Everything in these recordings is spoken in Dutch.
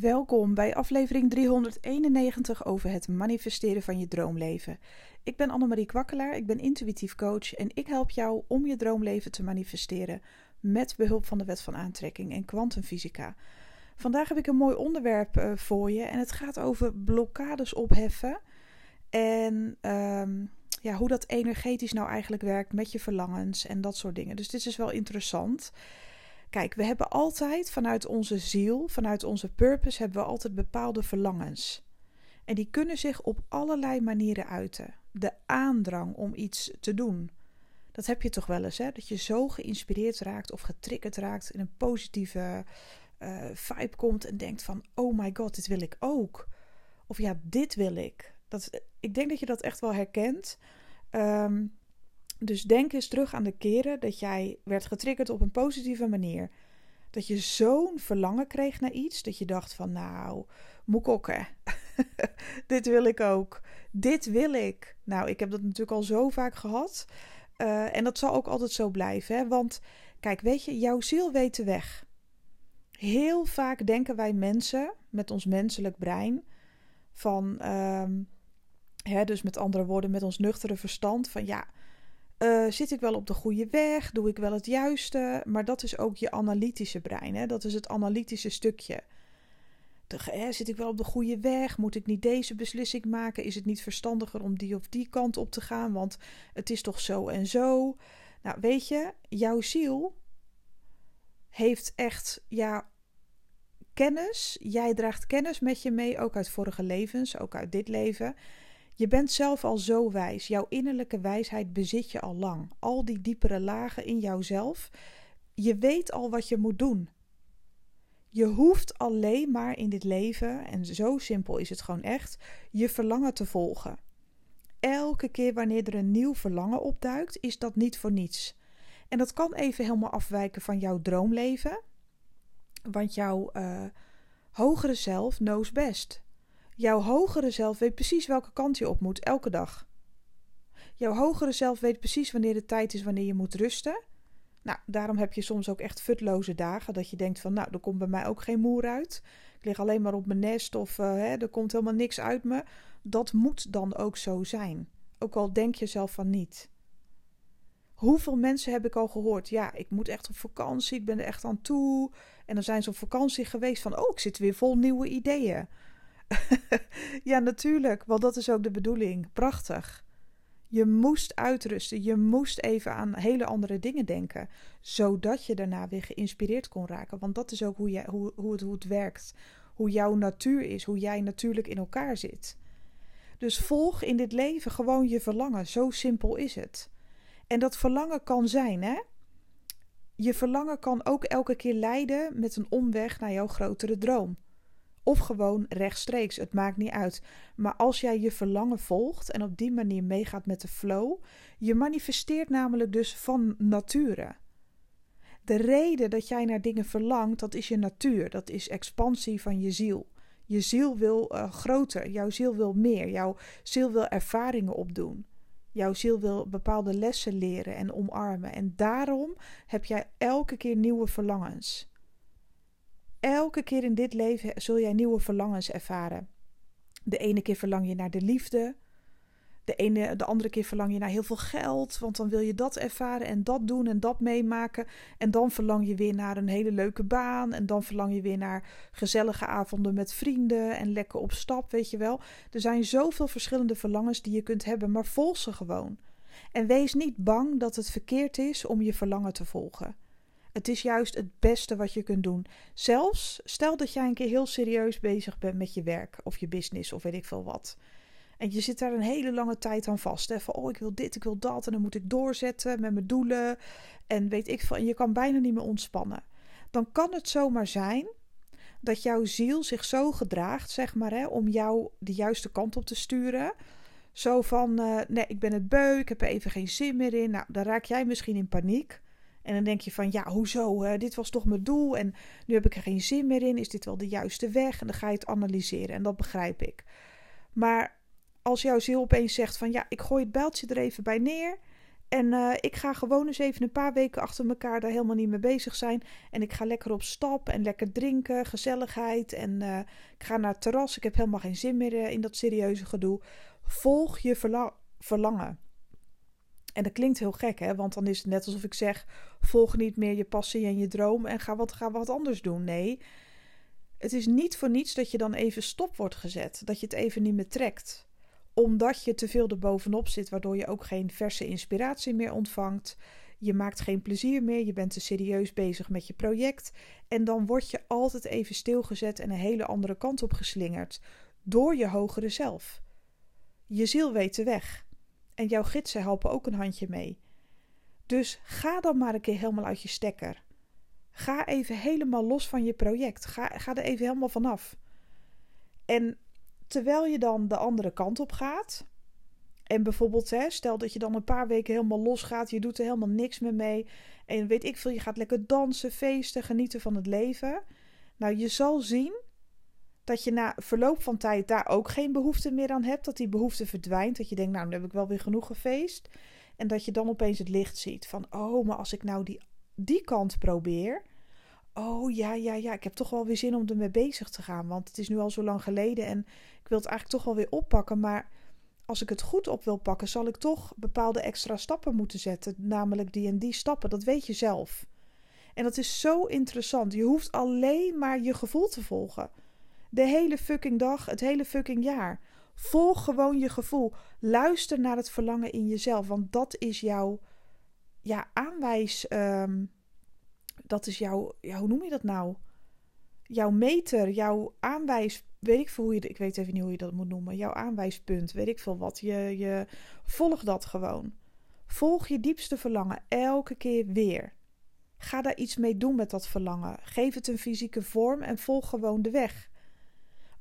Welkom bij aflevering 391 over het manifesteren van je droomleven. Ik ben Annemarie Kwakkelaar, ik ben intuïtief coach en ik help jou om je droomleven te manifesteren met behulp van de wet van aantrekking en kwantumfysica. Vandaag heb ik een mooi onderwerp uh, voor je en het gaat over blokkades opheffen en um, ja, hoe dat energetisch nou eigenlijk werkt met je verlangens en dat soort dingen. Dus dit is wel interessant. Kijk, we hebben altijd vanuit onze ziel, vanuit onze purpose, hebben we altijd bepaalde verlangens. En die kunnen zich op allerlei manieren uiten. De aandrang om iets te doen. Dat heb je toch wel eens, hè? Dat je zo geïnspireerd raakt of getriggerd raakt in een positieve uh, vibe komt en denkt van, oh my god, dit wil ik ook. Of ja, dit wil ik. Dat, ik denk dat je dat echt wel herkent. Um, dus denk eens terug aan de keren dat jij werd getriggerd op een positieve manier. Dat je zo'n verlangen kreeg naar iets dat je dacht van nou, moekokken, dit wil ik ook. Dit wil ik. Nou, ik heb dat natuurlijk al zo vaak gehad. Uh, en dat zal ook altijd zo blijven. Hè? Want kijk, weet je, jouw ziel weet de weg. Heel vaak denken wij mensen met ons menselijk brein van, um, hè, dus met andere woorden, met ons nuchtere verstand van ja uh, zit ik wel op de goede weg? Doe ik wel het juiste? Maar dat is ook je analytische brein. Hè? Dat is het analytische stukje. Hè, zit ik wel op de goede weg? Moet ik niet deze beslissing maken? Is het niet verstandiger om die of die kant op te gaan? Want het is toch zo en zo. Nou, weet je, jouw ziel heeft echt ja, kennis. Jij draagt kennis met je mee, ook uit vorige levens, ook uit dit leven. Je bent zelf al zo wijs. Jouw innerlijke wijsheid bezit je al lang. Al die diepere lagen in jouzelf. Je weet al wat je moet doen. Je hoeft alleen maar in dit leven, en zo simpel is het gewoon echt, je verlangen te volgen. Elke keer wanneer er een nieuw verlangen opduikt, is dat niet voor niets. En dat kan even helemaal afwijken van jouw droomleven, want jouw uh, hogere zelf knows best. Jouw hogere zelf weet precies welke kant je op moet elke dag. Jouw hogere zelf weet precies wanneer de tijd is wanneer je moet rusten. Nou, daarom heb je soms ook echt futloze dagen. Dat je denkt van, nou, er komt bij mij ook geen moer uit. Ik lig alleen maar op mijn nest of uh, hè, er komt helemaal niks uit me. Dat moet dan ook zo zijn. Ook al denk je zelf van niet. Hoeveel mensen heb ik al gehoord? Ja, ik moet echt op vakantie, ik ben er echt aan toe. En dan zijn ze op vakantie geweest van, oh, ik zit weer vol nieuwe ideeën. ja, natuurlijk, want dat is ook de bedoeling. Prachtig. Je moest uitrusten. Je moest even aan hele andere dingen denken. Zodat je daarna weer geïnspireerd kon raken. Want dat is ook hoe, jij, hoe, hoe, het, hoe het werkt. Hoe jouw natuur is. Hoe jij natuurlijk in elkaar zit. Dus volg in dit leven gewoon je verlangen. Zo simpel is het. En dat verlangen kan zijn, hè? Je verlangen kan ook elke keer leiden met een omweg naar jouw grotere droom. Of gewoon rechtstreeks, het maakt niet uit. Maar als jij je verlangen volgt en op die manier meegaat met de flow, je manifesteert namelijk dus van nature. De reden dat jij naar dingen verlangt, dat is je natuur, dat is expansie van je ziel. Je ziel wil uh, groter, jouw ziel wil meer, jouw ziel wil ervaringen opdoen. Jouw ziel wil bepaalde lessen leren en omarmen. En daarom heb jij elke keer nieuwe verlangens. Elke keer in dit leven zul jij nieuwe verlangens ervaren. De ene keer verlang je naar de liefde. De, ene, de andere keer verlang je naar heel veel geld, want dan wil je dat ervaren en dat doen en dat meemaken. En dan verlang je weer naar een hele leuke baan. En dan verlang je weer naar gezellige avonden met vrienden en lekker op stap, weet je wel. Er zijn zoveel verschillende verlangens die je kunt hebben, maar volg ze gewoon. En wees niet bang dat het verkeerd is om je verlangen te volgen. Het is juist het beste wat je kunt doen. Zelfs stel dat jij een keer heel serieus bezig bent met je werk of je business of weet ik veel wat. En je zit daar een hele lange tijd aan vast. Hè? Van, oh, ik wil dit, ik wil dat. En dan moet ik doorzetten met mijn doelen. En weet ik veel. En je kan bijna niet meer ontspannen. Dan kan het zomaar zijn dat jouw ziel zich zo gedraagt, zeg maar, hè, om jou de juiste kant op te sturen. Zo van, uh, nee, ik ben het beu, ik heb er even geen zin meer in. Nou, dan raak jij misschien in paniek. En dan denk je van, ja, hoezo? dit was toch mijn doel en nu heb ik er geen zin meer in. Is dit wel de juiste weg? En dan ga je het analyseren en dat begrijp ik. Maar als jouw ziel opeens zegt van, ja, ik gooi het bijltje er even bij neer En uh, ik ga gewoon eens even een paar weken achter elkaar daar helemaal niet mee bezig zijn. En ik ga lekker op stap en lekker drinken, gezelligheid. En uh, ik ga naar het terras. Ik heb helemaal geen zin meer uh, in dat serieuze gedoe. Volg je verla verlangen. En dat klinkt heel gek, hè? Want dan is het net alsof ik zeg: volg niet meer je passie en je droom en ga wat, ga wat anders doen. Nee, het is niet voor niets dat je dan even stop wordt gezet. Dat je het even niet meer trekt omdat je te veel erbovenop zit, waardoor je ook geen verse inspiratie meer ontvangt. Je maakt geen plezier meer, je bent te serieus bezig met je project. En dan word je altijd even stilgezet en een hele andere kant op geslingerd. Door je hogere zelf. Je ziel weet de weg. En jouw gidsen helpen ook een handje mee. Dus ga dan maar een keer helemaal uit je stekker. Ga even helemaal los van je project. Ga, ga er even helemaal vanaf. En terwijl je dan de andere kant op gaat. En bijvoorbeeld, hè, stel dat je dan een paar weken helemaal los gaat, je doet er helemaal niks meer mee. En weet ik veel, je gaat lekker dansen, feesten, genieten van het leven. Nou, je zal zien dat je na verloop van tijd daar ook geen behoefte meer aan hebt. Dat die behoefte verdwijnt. Dat je denkt, nou, nu heb ik wel weer genoeg gefeest. En dat je dan opeens het licht ziet van, oh, maar als ik nou die, die kant probeer, Oh ja, ja, ja. Ik heb toch wel weer zin om ermee bezig te gaan. Want het is nu al zo lang geleden en ik wil het eigenlijk toch wel weer oppakken. Maar als ik het goed op wil pakken, zal ik toch bepaalde extra stappen moeten zetten. Namelijk die en die stappen. Dat weet je zelf. En dat is zo interessant. Je hoeft alleen maar je gevoel te volgen. De hele fucking dag, het hele fucking jaar. Volg gewoon je gevoel. Luister naar het verlangen in jezelf. Want dat is jouw ja, aanwijs. Um, dat is jouw, ja, hoe noem je dat nou? Jouw meter, jouw aanwijs, weet ik veel hoe je, ik weet even niet hoe je dat moet noemen. Jouw aanwijspunt, weet ik veel wat. Je, je volg dat gewoon. Volg je diepste verlangen elke keer weer. Ga daar iets mee doen met dat verlangen. Geef het een fysieke vorm en volg gewoon de weg.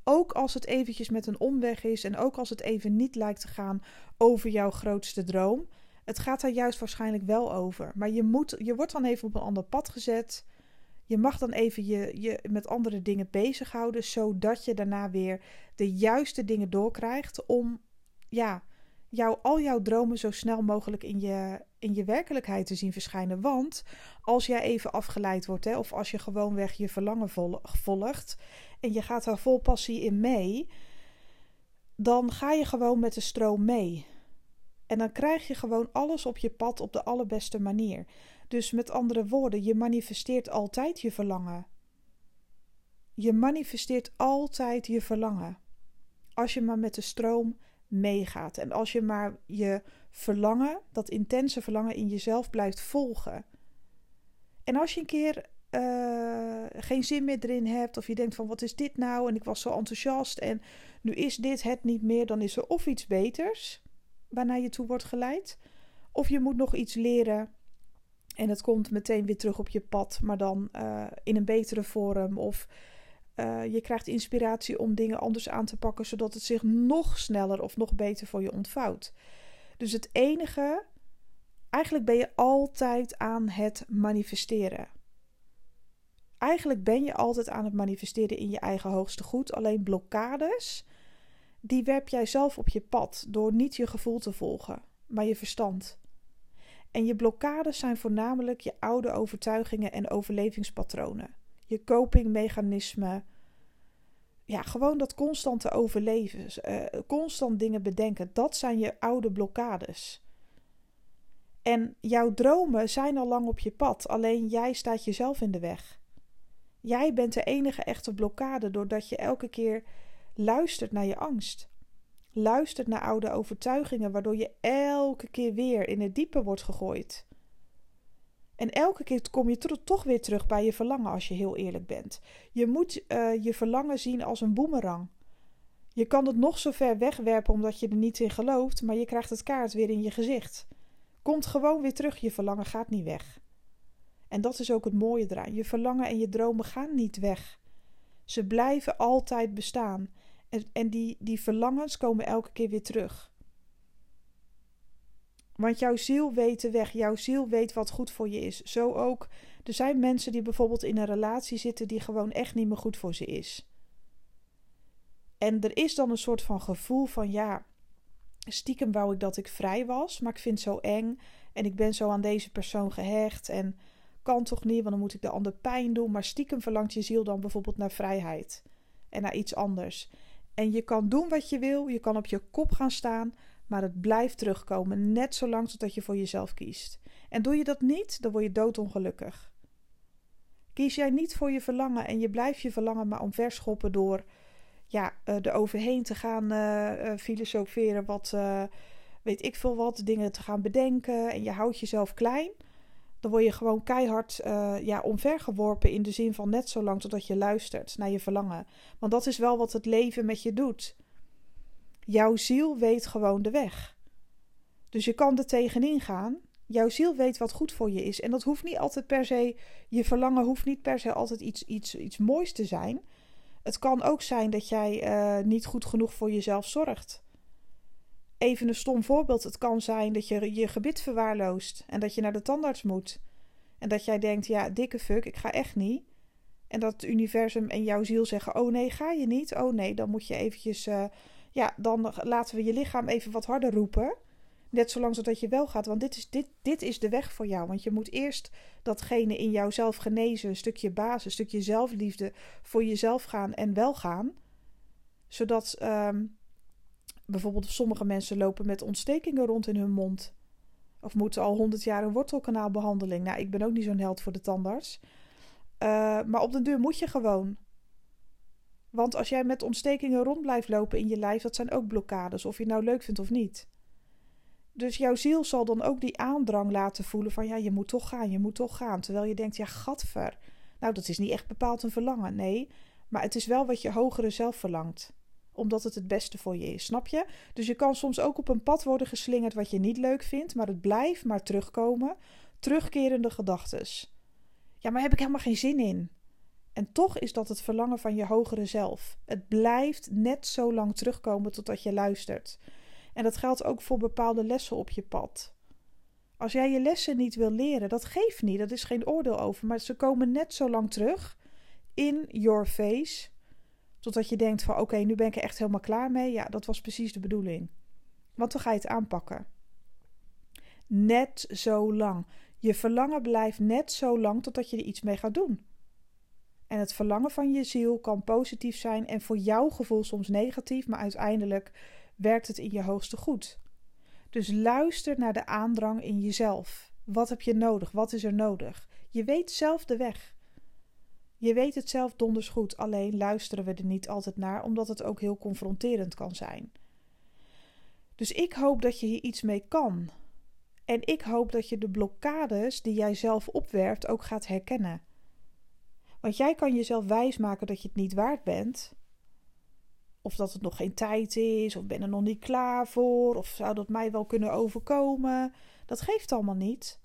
Ook als het eventjes met een omweg is en ook als het even niet lijkt te gaan over jouw grootste droom, het gaat daar juist waarschijnlijk wel over. Maar je, moet, je wordt dan even op een ander pad gezet. Je mag dan even je, je met andere dingen bezighouden, zodat je daarna weer de juiste dingen doorkrijgt om ja, jou, al jouw dromen zo snel mogelijk in je, in je werkelijkheid te zien verschijnen. Want als jij even afgeleid wordt, hè, of als je gewoonweg je verlangen volgt en je gaat daar vol passie in mee, dan ga je gewoon met de stroom mee. En dan krijg je gewoon alles op je pad op de allerbeste manier. Dus met andere woorden, je manifesteert altijd je verlangen. Je manifesteert altijd je verlangen. Als je maar met de stroom meegaat. En als je maar je verlangen, dat intense verlangen in jezelf blijft volgen. En als je een keer uh, geen zin meer erin hebt, of je denkt van wat is dit nou? En ik was zo enthousiast en nu is dit het niet meer, dan is er of iets beters waarnaar je toe wordt geleid. Of je moet nog iets leren en het komt meteen weer terug op je pad, maar dan uh, in een betere vorm. Of uh, je krijgt inspiratie om dingen anders aan te pakken, zodat het zich nog sneller of nog beter voor je ontvouwt. Dus het enige, eigenlijk ben je altijd aan het manifesteren. Eigenlijk ben je altijd aan het manifesteren in je eigen hoogste goed. Alleen blokkades die werp jij zelf op je pad door niet je gevoel te volgen, maar je verstand. En je blokkades zijn voornamelijk je oude overtuigingen en overlevingspatronen, je copingmechanismen. Ja, gewoon dat constante overleven, uh, constant dingen bedenken, dat zijn je oude blokkades. En jouw dromen zijn al lang op je pad, alleen jij staat jezelf in de weg. Jij bent de enige echte blokkade doordat je elke keer luistert naar je angst. Luistert naar oude overtuigingen, waardoor je elke keer weer in het diepe wordt gegooid. En elke keer kom je toch weer terug bij je verlangen als je heel eerlijk bent. Je moet uh, je verlangen zien als een boemerang. Je kan het nog zo ver wegwerpen omdat je er niet in gelooft, maar je krijgt het kaart weer in je gezicht. Komt gewoon weer terug, je verlangen gaat niet weg. En dat is ook het mooie eraan. Je verlangen en je dromen gaan niet weg. Ze blijven altijd bestaan. En, en die, die verlangens komen elke keer weer terug. Want jouw ziel weet de weg, jouw ziel weet wat goed voor je is. Zo ook, er zijn mensen die bijvoorbeeld in een relatie zitten die gewoon echt niet meer goed voor ze is. En er is dan een soort van gevoel van ja, stiekem wou ik dat ik vrij was, maar ik vind het zo eng. En ik ben zo aan deze persoon gehecht en kan toch niet, want dan moet ik de ander pijn doen. Maar stiekem verlangt je ziel dan bijvoorbeeld naar vrijheid en naar iets anders. En je kan doen wat je wil, je kan op je kop gaan staan, maar het blijft terugkomen, net zolang totdat je voor jezelf kiest. En doe je dat niet, dan word je doodongelukkig. Kies jij niet voor je verlangen en je blijft je verlangen maar omverschoppen door ja, uh, er overheen te gaan uh, filosoferen, wat weet ik veel wat, dingen te gaan bedenken en je houdt jezelf klein, dan word je gewoon keihard ja, omvergeworpen in de zin van net zo lang totdat je luistert naar je verlangen. Want dat is wel wat het leven met je doet. Jouw ziel weet gewoon de weg. Dus je kan er tegenin gaan. Jouw ziel weet wat goed voor je is. En dat hoeft niet altijd per se, je verlangen hoeft niet per se altijd iets, iets, iets moois te zijn. Het kan ook zijn dat jij uh, niet goed genoeg voor jezelf zorgt. Even een stom voorbeeld. Het kan zijn dat je je gebit verwaarloost en dat je naar de tandarts moet. En dat jij denkt, ja, dikke fuck, ik ga echt niet. En dat het universum en jouw ziel zeggen, oh nee, ga je niet? Oh nee, dan moet je eventjes, uh, ja, dan laten we je lichaam even wat harder roepen. Net zolang zodat je wel gaat. Want dit is, dit, dit is de weg voor jou. Want je moet eerst datgene in jouzelf genezen. Een stukje basis, een stukje zelfliefde voor jezelf gaan en wel gaan. Zodat um, bijvoorbeeld sommige mensen lopen met ontstekingen rond in hun mond. Of moeten al honderd jaar een wortelkanaalbehandeling. Nou, ik ben ook niet zo'n held voor de tandarts. Uh, maar op de deur moet je gewoon. Want als jij met ontstekingen rond blijft lopen in je lijf, dat zijn ook blokkades, of je het nou leuk vindt of niet. Dus jouw ziel zal dan ook die aandrang laten voelen van ja, je moet toch gaan, je moet toch gaan. Terwijl je denkt, ja, gadver. Nou, dat is niet echt bepaald een verlangen, nee. Maar het is wel wat je hogere zelf verlangt. Omdat het het beste voor je is, snap je? Dus je kan soms ook op een pad worden geslingerd wat je niet leuk vindt, maar het blijft maar terugkomen. Terugkerende gedachtes. Ja, maar heb ik helemaal geen zin in. En toch is dat het verlangen van je hogere zelf. Het blijft net zo lang terugkomen totdat je luistert. En dat geldt ook voor bepaalde lessen op je pad. Als jij je lessen niet wil leren, dat geeft niet, dat is geen oordeel over, maar ze komen net zo lang terug in your face, totdat je denkt van oké, nu ben ik er echt helemaal klaar mee. Ja, dat was precies de bedoeling. Want dan ga je het aanpakken. Net zo lang. Je verlangen blijft net zo lang totdat je er iets mee gaat doen. En het verlangen van je ziel kan positief zijn en voor jouw gevoel soms negatief, maar uiteindelijk werkt het in je hoogste goed. Dus luister naar de aandrang in jezelf. Wat heb je nodig? Wat is er nodig? Je weet zelf de weg. Je weet het zelf donders goed, alleen luisteren we er niet altijd naar, omdat het ook heel confronterend kan zijn. Dus ik hoop dat je hier iets mee kan. En ik hoop dat je de blokkades die jij zelf opwerpt ook gaat herkennen. Want jij kan jezelf wijsmaken dat je het niet waard bent, of dat het nog geen tijd is, of ben er nog niet klaar voor, of zou dat mij wel kunnen overkomen. Dat geeft allemaal niet.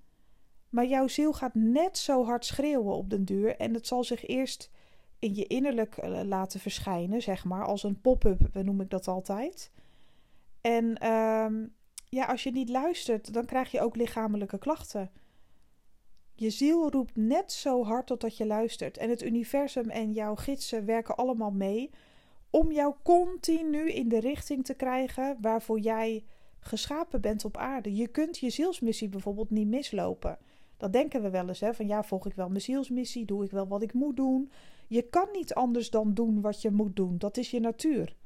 Maar jouw ziel gaat net zo hard schreeuwen op den duur en het zal zich eerst in je innerlijk eh, laten verschijnen, zeg maar, als een pop-up, noem ik dat altijd. En ehm, ja, als je niet luistert, dan krijg je ook lichamelijke klachten. Je ziel roept net zo hard totdat je luistert. En het universum en jouw gidsen werken allemaal mee om jou continu in de richting te krijgen waarvoor jij geschapen bent op aarde. Je kunt je zielsmissie bijvoorbeeld niet mislopen. Dat denken we wel eens, hè? van ja, volg ik wel mijn zielsmissie, doe ik wel wat ik moet doen. Je kan niet anders dan doen wat je moet doen. Dat is je natuur.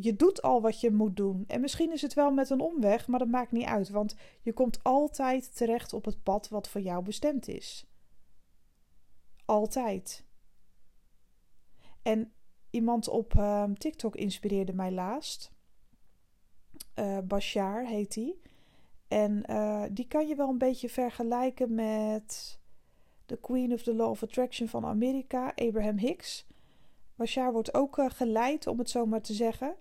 Je doet al wat je moet doen. En misschien is het wel met een omweg, maar dat maakt niet uit, want je komt altijd terecht op het pad wat voor jou bestemd is. Altijd. En Iemand op ehm, TikTok inspireerde mij laatst. Uh, Bashar heet die. En uh, die kan je wel een beetje vergelijken met de Queen of the Law of Attraction van Amerika, Abraham Hicks. Bashar wordt ook uh, geleid, om het zo maar te zeggen.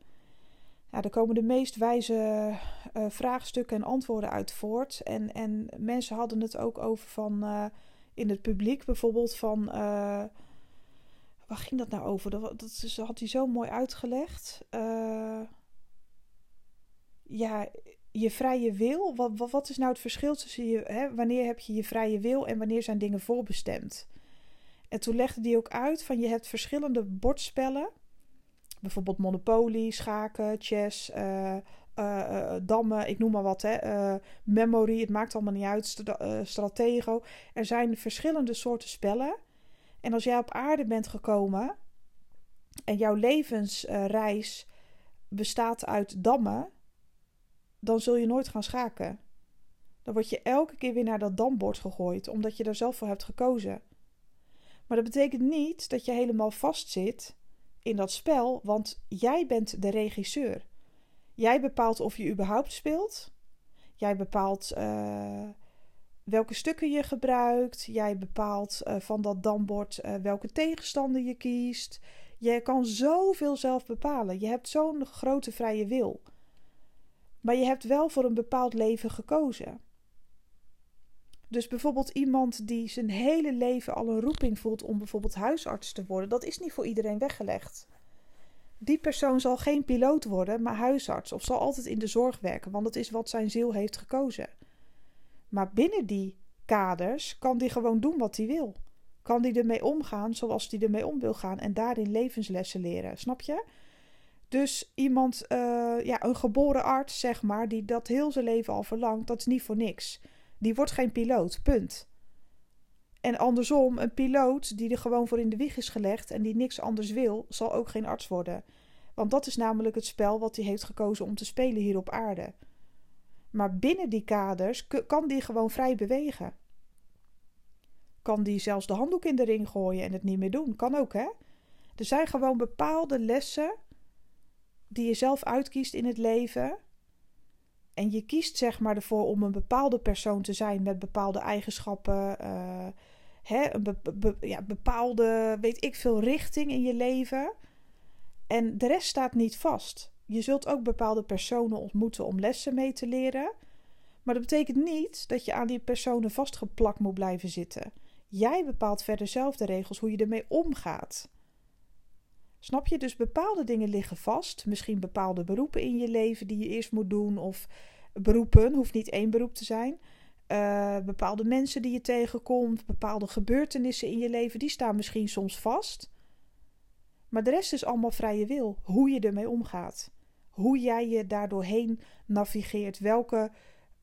Ja, er komen de meest wijze vraagstukken en antwoorden uit voort. En, en mensen hadden het ook over van in het publiek, bijvoorbeeld van waar ging dat nou over? Dat, dat had hij zo mooi uitgelegd. Uh, ja, je vrije wil. Wat, wat, is nou het verschil tussen je. Hè, wanneer heb je je vrije wil en wanneer zijn dingen voorbestemd? En toen legde hij ook uit van je hebt verschillende bordspellen. Bijvoorbeeld Monopoly, schaken, chess, uh, uh, dammen, ik noem maar wat, hè, memory, het maakt allemaal niet uit, stratego. Er zijn verschillende soorten spellen. En als jij op aarde bent gekomen en jouw levensreis bestaat uit dammen, dan zul je nooit gaan schaken. Dan word je elke keer weer naar dat dambord gegooid, omdat je daar zelf voor hebt gekozen. Maar dat betekent niet dat je helemaal vastzit in dat spel, want jij bent de regisseur. Jij bepaalt of je überhaupt speelt. Jij bepaalt uh, welke stukken je gebruikt. Jij bepaalt uh, van dat dambord uh, welke tegenstander je kiest. Je kan zoveel zelf bepalen. Je hebt zo'n grote vrije wil. Maar je hebt wel voor een bepaald leven gekozen. Dus bijvoorbeeld iemand die zijn hele leven al een roeping voelt om bijvoorbeeld huisarts te worden, dat is niet voor iedereen weggelegd. Die persoon zal geen piloot worden, maar huisarts of zal altijd in de zorg werken, want dat is wat zijn ziel heeft gekozen. Maar binnen die kaders kan die gewoon doen wat hij wil. Kan die ermee omgaan zoals die ermee om wil gaan en daarin levenslessen leren, snap je? Dus iemand, uh, ja, een geboren arts, zeg maar, die dat heel zijn leven al verlangt, dat is niet voor niks. Die wordt geen piloot, punt. En andersom, een piloot die er gewoon voor in de wieg is gelegd en die niks anders wil, zal ook geen arts worden. Want dat is namelijk het spel wat hij heeft gekozen om te spelen hier op aarde. Maar binnen die kaders kan die gewoon vrij bewegen. Kan die zelfs de handdoek in de ring gooien en het niet meer doen? Kan ook, hè? Er zijn gewoon bepaalde lessen die je zelf uitkiest in het leven en je kiest zeg maar ervoor om een bepaalde persoon te zijn met bepaalde eigenschappen, uh, hè, een ja, bepaalde, weet ik veel, richting in je leven. En de rest staat niet vast. Je zult ook bepaalde personen ontmoeten om lessen mee te leren. Maar dat betekent niet dat je aan die personen vastgeplakt moet blijven zitten. Jij bepaalt verder zelf de regels hoe je ermee omgaat. Snap je? Dus bepaalde dingen liggen vast. Misschien bepaalde beroepen in je leven die je eerst moet doen. Of beroepen, hoeft niet één beroep te zijn. Uh, bepaalde mensen die je tegenkomt, bepaalde gebeurtenissen in je leven, die staan misschien soms vast. Maar de rest is allemaal vrije wil. Hoe je ermee omgaat. Hoe jij je daardoorheen navigeert. Welke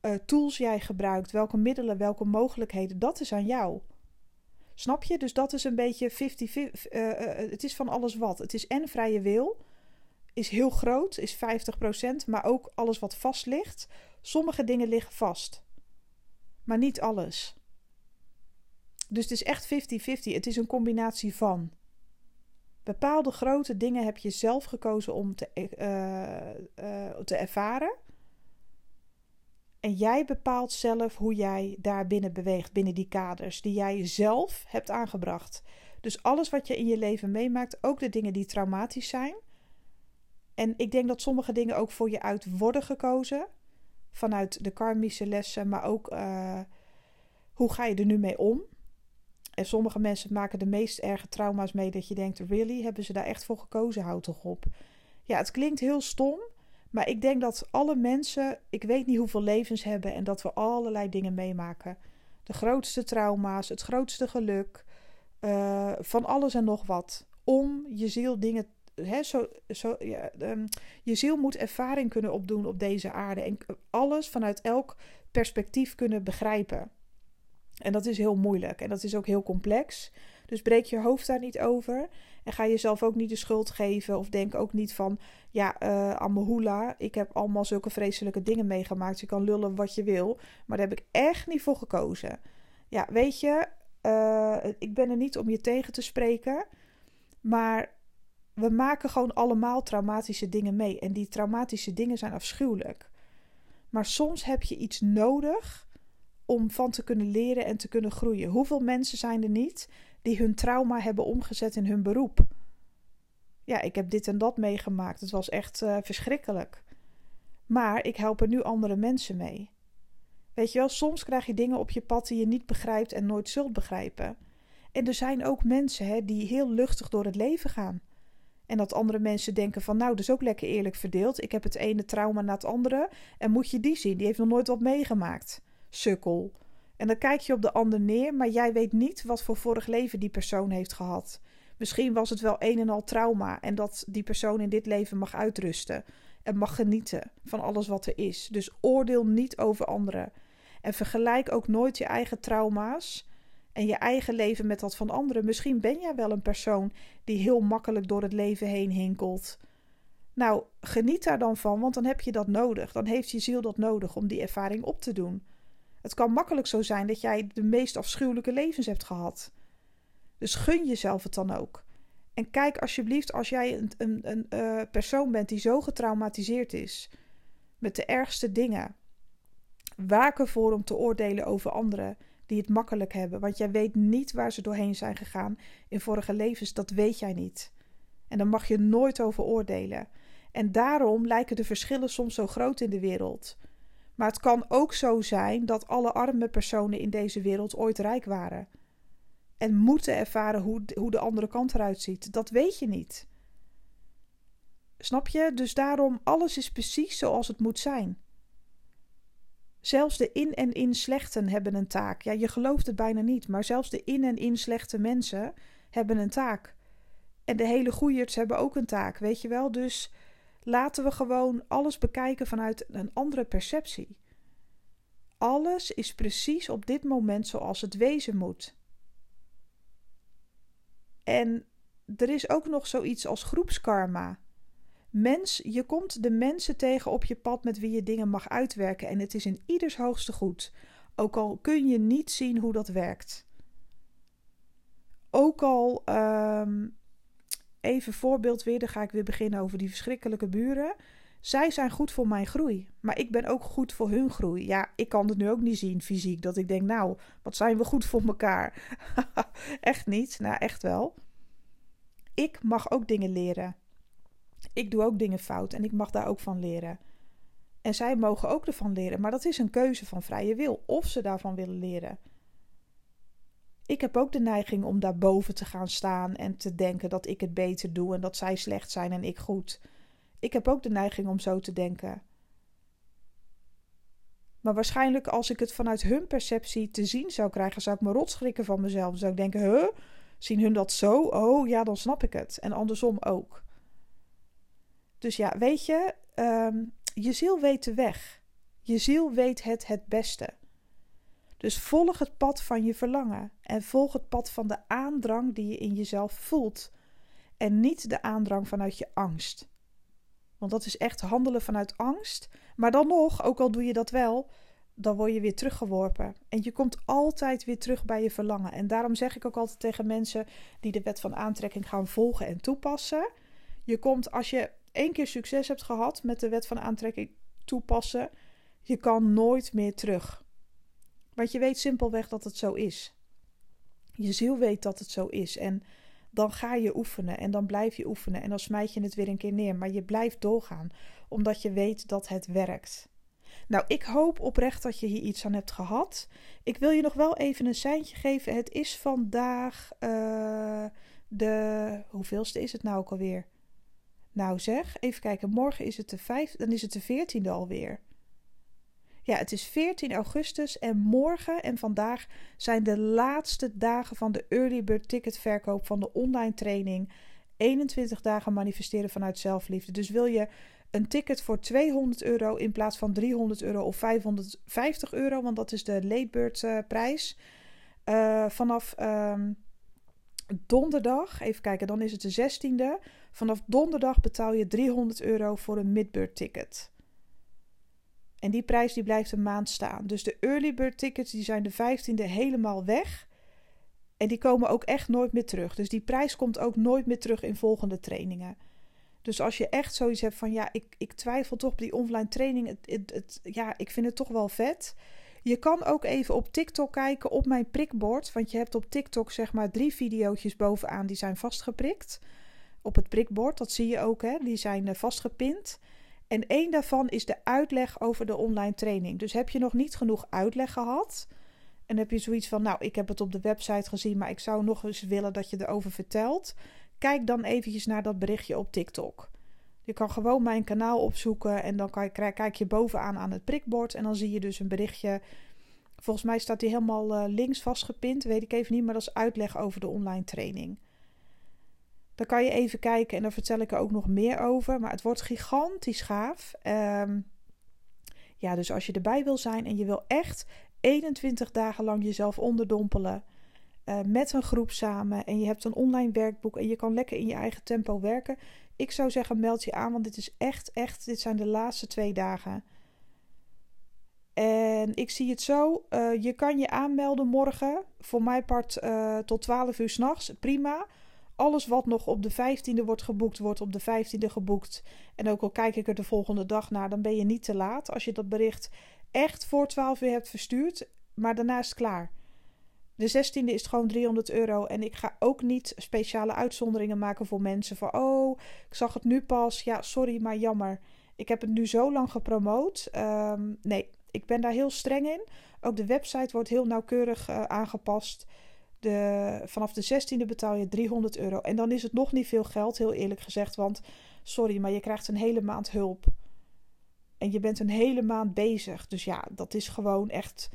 uh, tools jij gebruikt. Welke middelen, welke mogelijkheden. Dat is aan jou. Snap je? Dus dat is een beetje 50, uh, uh, het is van alles wat. Het is en vrije wil, is heel groot, is 50%, maar ook alles wat vast ligt. Sommige dingen liggen vast, maar niet alles. Dus het is echt 50-50. Het is een combinatie van. Bepaalde grote dingen heb je zelf gekozen om te, te ervaren. En jij bepaalt zelf hoe jij daar binnen beweegt, binnen die kaders die jij zelf hebt aangebracht. Dus alles wat je in je leven meemaakt, ook de dingen die traumatisch zijn. En ik denk dat sommige dingen ook voor je uit worden gekozen. Vanuit de karmische lessen, maar ook uh, hoe ga je er nu mee om? En sommige mensen maken de meest erge trauma's mee dat je denkt: really, hebben ze daar echt voor gekozen? Houd toch op. Ja, het klinkt heel stom, maar ik denk dat alle mensen, ik weet niet hoeveel levens hebben en dat we allerlei dingen meemaken. De grootste trauma's, het grootste geluk, uh, van alles en nog wat. Om je ziel dingen. Hè, zo, zo, ja, um, je ziel moet ervaring kunnen opdoen op deze aarde en alles vanuit elk perspectief kunnen begrijpen. En dat is heel moeilijk en dat is ook heel complex. Dus breek je hoofd daar niet over. En ga jezelf ook niet de schuld geven. Of denk ook niet van, ja, uh, Amahula, ik heb allemaal zulke vreselijke dingen meegemaakt. Je kan lullen wat je wil. Maar daar heb ik echt niet voor gekozen. Ja, weet je, uh, ik ben er niet om je tegen te spreken. Maar we maken gewoon allemaal traumatische dingen mee. En die traumatische dingen zijn afschuwelijk. Maar soms heb je iets nodig om van te kunnen leren en te kunnen groeien. Hoeveel mensen zijn er niet die hun trauma hebben omgezet in hun beroep? Ja, ik heb dit en dat meegemaakt. Het was echt uh, verschrikkelijk. Maar ik help er nu andere mensen mee. Weet je wel, soms krijg je dingen op je pad die je niet begrijpt en nooit zult begrijpen. En er zijn ook mensen hè, die heel luchtig door het leven gaan. En dat andere mensen denken van nou, dat is ook lekker eerlijk verdeeld. Ik heb het ene trauma na het andere. En moet je die zien, die heeft nog nooit wat meegemaakt sukkel. En dan kijk je op de ander neer, maar jij weet niet wat voor vorig leven die persoon heeft gehad. Misschien was het wel een en al trauma en dat die persoon in dit leven mag uitrusten. en mag genieten van alles wat er is. Dus oordeel niet over anderen. En vergelijk ook nooit je eigen trauma's en je eigen leven met dat van anderen. Misschien ben jij wel een persoon die heel makkelijk door het leven heen hinkelt. Nou, geniet daar dan van, want dan heb je dat nodig. Dan heeft je ziel dat nodig om die ervaring op te doen. Het kan makkelijk zo zijn dat jij de meest afschuwelijke levens hebt gehad. Dus gun jezelf het dan ook. En kijk alsjeblieft, als jij een, een, een uh, persoon bent die zo getraumatiseerd is met de ergste dingen, waak ervoor om te oordelen over anderen die het makkelijk hebben. Want jij weet niet waar ze doorheen zijn gegaan in vorige levens. Dat weet jij niet. En daar mag je nooit over oordelen. En daarom lijken de verschillen soms zo groot in de wereld. Maar het kan ook zo zijn dat alle arme personen in deze wereld ooit rijk waren. En moeten ervaren hoe, hoe de andere kant eruit ziet. Dat weet je niet. Snap je? Dus daarom, alles is precies zoals het moet zijn. Zelfs de in en in slechten hebben een taak. Ja, je gelooft het bijna niet, maar zelfs de in en in slechte mensen hebben een taak. En de hele goeiers hebben ook een taak, weet je wel? Dus laten we gewoon alles bekijken vanuit een andere perceptie. Alles is precies op dit moment zoals het wezen moet. En er is ook nog zoiets als groepskarma. Mens, je komt de mensen tegen op je pad met wie je dingen mag uitwerken en het is in ieders hoogste goed. Ook al kun je niet zien hoe dat werkt. Ook al, um, even voorbeeld weer, dan ga ik weer beginnen over die verschrikkelijke buren. Zij zijn goed voor mijn groei, maar ik ben ook goed voor hun groei. Ja, ik kan het nu ook niet zien fysiek, dat ik denk, nou, wat zijn we goed voor elkaar. echt niet, nou echt wel. Ik mag ook dingen leren. Ik doe ook dingen fout en ik mag daar ook van leren. En zij mogen ook ervan leren, maar dat is een keuze van vrije wil, of ze daarvan willen leren. Ik heb ook de neiging om daarboven te gaan staan en te denken dat ik het beter doe en dat zij slecht zijn en ik goed. Ik heb ook de neiging om zo te denken. Maar waarschijnlijk als ik het vanuit hun perceptie te zien zou krijgen, zou ik me rotschrikken van mezelf. Zou ik denken, huh? Zien hun dat zo? Oh ja, dan snap ik het. En andersom ook. Dus ja, weet je, ehm, je ziel weet de weg. Je ziel weet het het beste. Dus volg het pad van je verlangen en volg het pad van de aandrang die je in jezelf voelt. En niet de aandrang vanuit je angst. Want dat is echt handelen vanuit angst. Maar dan nog, ook al doe je dat wel, dan word je weer teruggeworpen. En je komt altijd weer terug bij je verlangen. En daarom zeg ik ook altijd tegen mensen die de wet van aantrekking gaan volgen en toepassen. Je komt als je één keer succes hebt gehad met de wet van aantrekking toepassen, je kan nooit meer terug. Want je weet simpelweg dat het zo is. Je ziel weet dat het zo is. En dan ga je oefenen en dan blijf je oefenen en dan smijt je het weer een keer neer. Maar je blijft doorgaan, omdat je weet dat het werkt. Nou, ik hoop oprecht dat je hier iets aan hebt gehad. Ik wil je nog wel even een seintje geven. Het is vandaag uh, de. Hoeveelste is het nou ook alweer? Nou zeg, even kijken. Morgen is het de vijf, dan is het de veertiende alweer. Ja, het is 14 augustus en morgen en vandaag zijn de laatste dagen van de early bird ticket verkoop van de online training 21 dagen manifesteren vanuit zelfliefde. Dus wil je een ticket voor 200 euro in plaats van 300 euro of 550 euro, want dat is de late bird uh, prijs. Uh, vanaf um, donderdag, even kijken, dan is het de 16e. Vanaf donderdag betaal je 300 euro voor een midbird ticket. En die prijs die blijft een maand staan. Dus de early bird tickets die zijn de 15e helemaal weg. En die komen ook echt nooit meer terug. Dus die prijs komt ook nooit meer terug in volgende trainingen. Dus als je echt zoiets hebt van ja, ik, ik twijfel toch op die online training. Het, het, ja, ik vind het toch wel vet. Je kan ook even op TikTok kijken op mijn prikbord. Want je hebt op TikTok zeg maar drie video's bovenaan die zijn vastgeprikt. Op het prikbord, dat zie je ook hè. Die zijn eh, vastgepind. En één daarvan is de uitleg over de online training. Dus heb je nog niet genoeg uitleg gehad? En heb je zoiets van, nou, ik heb het op de website gezien, maar ik zou nog eens willen dat je erover vertelt. Kijk dan eventjes naar dat berichtje op TikTok. Je kan gewoon mijn kanaal opzoeken en dan kan je, kijk je bovenaan aan het prikbord en dan zie je dus een berichtje. Volgens mij staat die helemaal uh, links vastgepind, weet ik even niet, maar dat is uitleg over de online training. Dan kan je even kijken en dan vertel ik er ook nog meer over. Maar het wordt gigantisch gaaf. Ehm, ja, dus als je erbij wil zijn en je wil echt 21 dagen lang jezelf onderdompelen. Uh, met een groep samen. En je hebt een online werkboek. En je kan lekker in je eigen tempo werken. Ik zou zeggen, meld je aan. Want dit is echt, echt. Dit zijn de laatste twee dagen. En ik zie het zo. Uh, je kan je aanmelden morgen. Voor mijn part uh, tot 12 uur s'nachts. Prima. Alles wat nog op de 15e wordt geboekt, wordt op de 15e geboekt. En ook al kijk ik er de volgende dag naar, dan ben je niet te laat. Als je dat bericht echt voor 12 uur hebt verstuurd. Maar daarna is klaar. De 16e is gewoon 300 euro. En ik ga ook niet speciale uitzonderingen maken voor mensen. Van oh, ik zag het nu pas. Ja, sorry, maar jammer. Ik heb het nu zo lang gepromoot. Um, nee, ik ben daar heel streng in. Ook de website wordt heel nauwkeurig uh, aangepast. De, vanaf de 16e betaal je 300 euro. En dan is het nog niet veel geld, heel eerlijk gezegd. Want sorry, maar je krijgt een hele maand hulp. En je bent een hele maand bezig. Dus ja, dat is gewoon echt.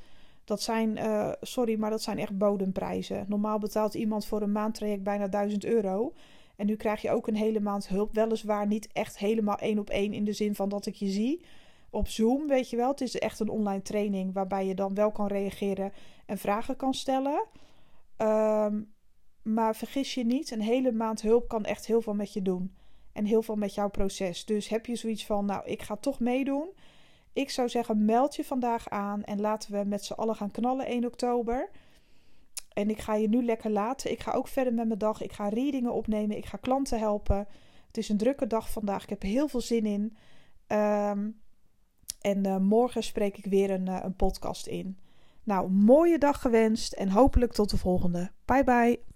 Dat zijn, uh, sorry, maar dat zijn echt bodemprijzen. Normaal betaalt iemand voor een maandtraject bijna 1000 euro. En nu krijg je ook een hele maand hulp. Weliswaar niet echt helemaal één op één in de zin van dat ik je zie op Zoom, weet je wel. Het is echt een online training waarbij je dan wel kan reageren en vragen kan stellen. Um, maar vergis je niet, een hele maand hulp kan echt heel veel met je doen. En heel veel met jouw proces. Dus heb je zoiets van, nou, ik ga toch meedoen. Ik zou zeggen, meld je vandaag aan en laten we met z'n allen gaan knallen 1 oktober. En ik ga je nu lekker laten. Ik ga ook verder met mijn dag. Ik ga readingen opnemen. Ik ga klanten helpen. Het is een drukke dag vandaag. Ik heb heel veel zin in. Um, en uh, morgen spreek ik weer een, uh, een podcast in. Nou, mooie dag gewenst en hopelijk tot de volgende. Bye bye.